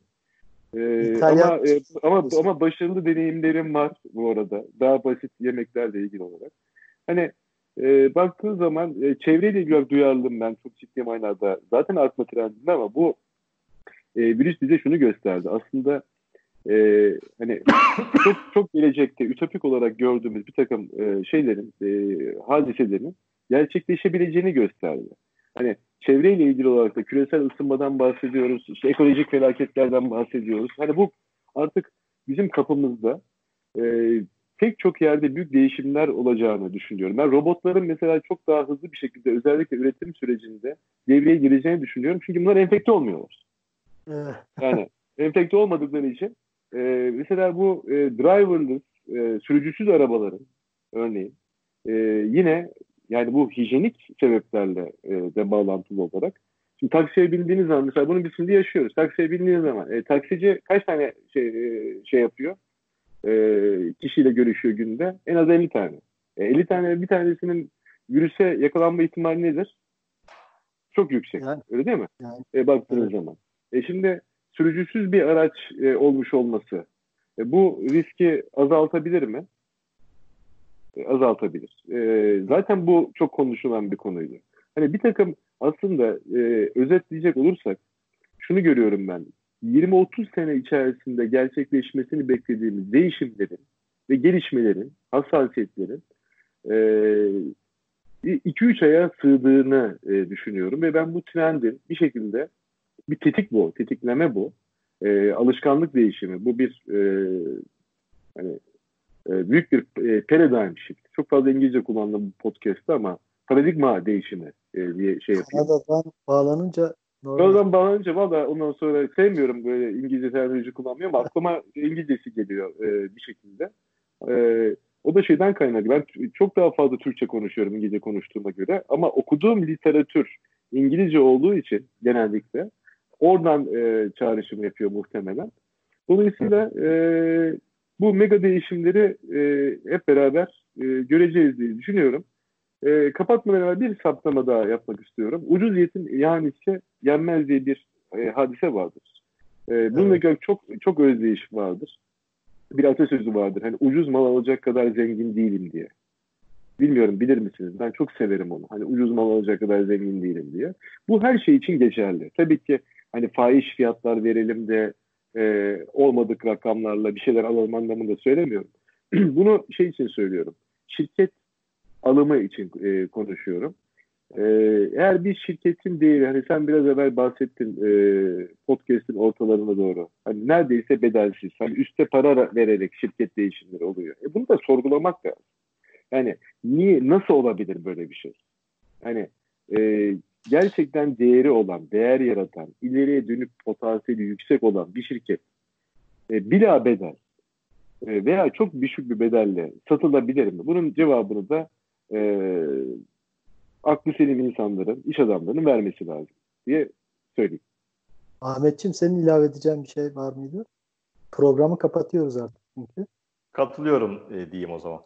Ee, ama e, ama ama başarılı deneyimlerim var bu arada. Daha basit yemeklerle ilgili olarak. Hani e, baktığın zaman e, çevreyle ilgili duyarlılığım ben çok ciddi manada zaten artma trendinde ama bu e, virüs bize şunu gösterdi. Aslında e, hani çok çok gelecekte ütopik olarak gördüğümüz bir takım e, şeylerin, e, hadiselerin gerçekleşebileceğini gösterdi. Hani çevreyle ilgili olarak da küresel ısınmadan bahsediyoruz, işte ekolojik felaketlerden bahsediyoruz. Hani bu artık bizim kapımızda e, pek çok yerde büyük değişimler olacağını düşünüyorum. Ben robotların mesela çok daha hızlı bir şekilde özellikle üretim sürecinde devreye gireceğini düşünüyorum. Çünkü bunlar enfekte olmuyorlar. yani enfekte olmadıkları için e, mesela bu e, driverless, e, sürücüsüz arabaların örneğin e, yine yani bu hijyenik sebeplerle e, de bağlantılı olarak Şimdi taksiye bindiğiniz zaman mesela bunu biz şimdi yaşıyoruz. Taksiye bindiğiniz zaman e, taksici kaç tane şey e, şey yapıyor? e, kişiyle görüşüyor günde. En az 50 tane. E, 50 tane bir tanesinin virüse yakalanma ihtimali nedir? Çok yüksek. Yani, Öyle değil mi? Yani, e, baktığınız evet. zaman. E şimdi sürücüsüz bir araç e, olmuş olması e, bu riski azaltabilir mi? Azaltabilir. E, zaten bu çok konuşulan bir konuydu. Hani bir takım aslında e, özetleyecek olursak şunu görüyorum ben. 20-30 sene içerisinde gerçekleşmesini beklediğimiz değişimlerin ve gelişmelerin, hassasiyetlerin 2-3 e, aya sığdığını e, düşünüyorum ve ben bu trendin bir şekilde bir tetik bu, tetikleme bu. E, alışkanlık değişimi. Bu bir e, hani e, büyük bir e, paradigm shift. Çok fazla İngilizce kullandım bu podcast'ta ama paradigma değişimi e, diye şey yapayım. Kanada'dan bağlanınca Oradan bağlanınca valla ondan sonra sevmiyorum böyle İngilizce terminoloji kullanmıyor ama aklıma İngilizcesi geliyor e, bir şekilde. E, o da şeyden kaynaklı. Ben çok daha fazla Türkçe konuşuyorum İngilizce konuştuğuma göre ama okuduğum literatür İngilizce olduğu için genellikle oradan e, çağrışım yapıyor muhtemelen. Dolayısıyla e, bu mega değişimleri e, hep beraber e, göreceğiz diye düşünüyorum. E, kapatmadan evvel bir saptama daha yapmak istiyorum. Ucuz yetim yani ise yenmez diye bir e, hadise vardır. E, bununla evet. çok çok özdeyiş vardır. Bir atasözü vardır. Hani ucuz mal alacak kadar zengin değilim diye. Bilmiyorum bilir misiniz? Ben çok severim onu. Hani ucuz mal alacak kadar zengin değilim diye. Bu her şey için geçerli. Tabii ki hani fahiş fiyatlar verelim de e, olmadık rakamlarla bir şeyler alalım anlamında söylemiyorum. Bunu şey için söylüyorum. Şirket alımı için e, konuşuyorum. E, eğer bir şirketin değeri, hani sen biraz evvel bahsettin e, podcast'in ortalarına doğru. Hani neredeyse bedelsiz. Hani üste para vererek şirket değişimleri oluyor. E, bunu da sorgulamak lazım. Yani niye, nasıl olabilir böyle bir şey? Hani e, gerçekten değeri olan, değer yaratan, ileriye dönük potansiyeli yüksek olan bir şirket e, bila bedel e, veya çok düşük bir bedelle satılabilir mi? Bunun cevabını da e, aklı selim insanların, iş adamlarının vermesi lazım diye söyleyeyim. Ahmetçim senin ilave edeceğin bir şey var mıydı? Programı kapatıyoruz artık çünkü. Katılıyorum e, diyeyim o zaman.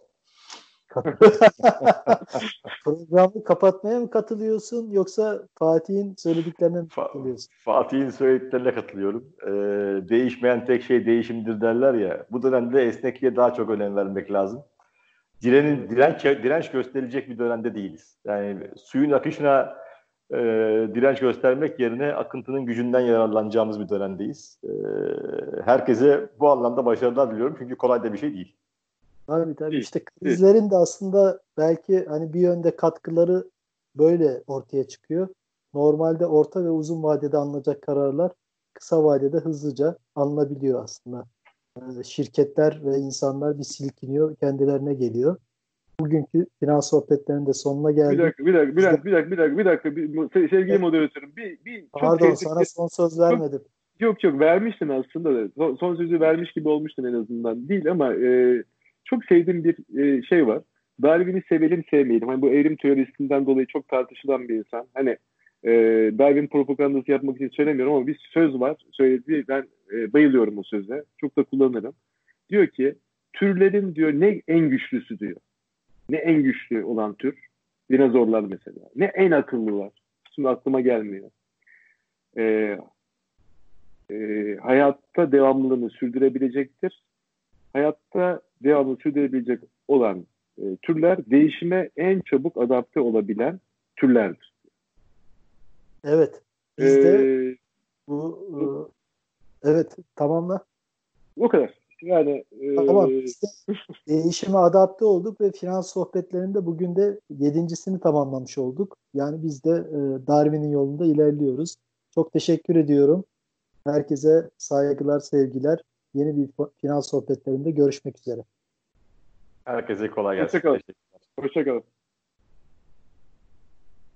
Programı kapatmaya mı katılıyorsun yoksa Fatih'in söylediklerine mi katılıyorsun? Fatih'in söylediklerine katılıyorum. Ee, değişmeyen tek şey değişimdir derler ya. Bu dönemde esnekliğe daha çok önem vermek lazım. Direnin, direnç, direnç gösterilecek bir dönemde değiliz. Yani suyun akışına e, direnç göstermek yerine akıntının gücünden yararlanacağımız bir dönemdeyiz. E, herkese bu anlamda başarılar diliyorum çünkü kolay da bir şey değil. Tabii tabii işte krizlerin de aslında belki hani bir yönde katkıları böyle ortaya çıkıyor. Normalde orta ve uzun vadede alınacak kararlar kısa vadede hızlıca alınabiliyor aslında. Ee, şirketler ve insanlar bir silkiniyor, kendilerine geliyor. Bugünkü finans sohbetlerinin de sonuna geldik. Bir dakika, bir dakika, bir dakika, bir dakika, bir dakika, bir dakika. Bir, sevgili evet. moderatörüm, bir, bir çok Pardon, sana son söz vermedim. Yok yok, vermiştin aslında da. Son, son sözü vermiş gibi olmuştun en azından. Değil ama e, çok sevdiğim bir e, şey var. Darwin'i sevelim sevmeyelim. Hani bu evrim teorisinden dolayı çok tartışılan bir insan. Hani e, Darwin propagandası yapmak için söylemiyorum ama bir söz var. Söylediği ben e, bayılıyorum o söze. Çok da kullanırım. Diyor ki türlerin diyor ne en güçlüsü diyor. Ne en güçlü olan tür? Dinozorlar mesela. Ne en akıllılar? Şimdi aklıma gelmiyor. E, e, hayatta devamlılığını sürdürebilecektir. Hayatta devamlı sürdürebilecek olan e, türler değişime en çabuk adapte olabilen türlerdir. Evet. Bizde ee, bu, bu evet tamamla. O kadar. Yani e, tamam. Biz de değişime adapte olduk ve finans sohbetlerinde bugün de yedincisini tamamlamış olduk. Yani biz de e, Darwin'in yolunda ilerliyoruz. Çok teşekkür ediyorum. Herkese saygılar, sevgiler. Yeni bir finans sohbetlerinde görüşmek üzere. Herkese kolay gelsin. Hoşçakalın. Hoşçakalın.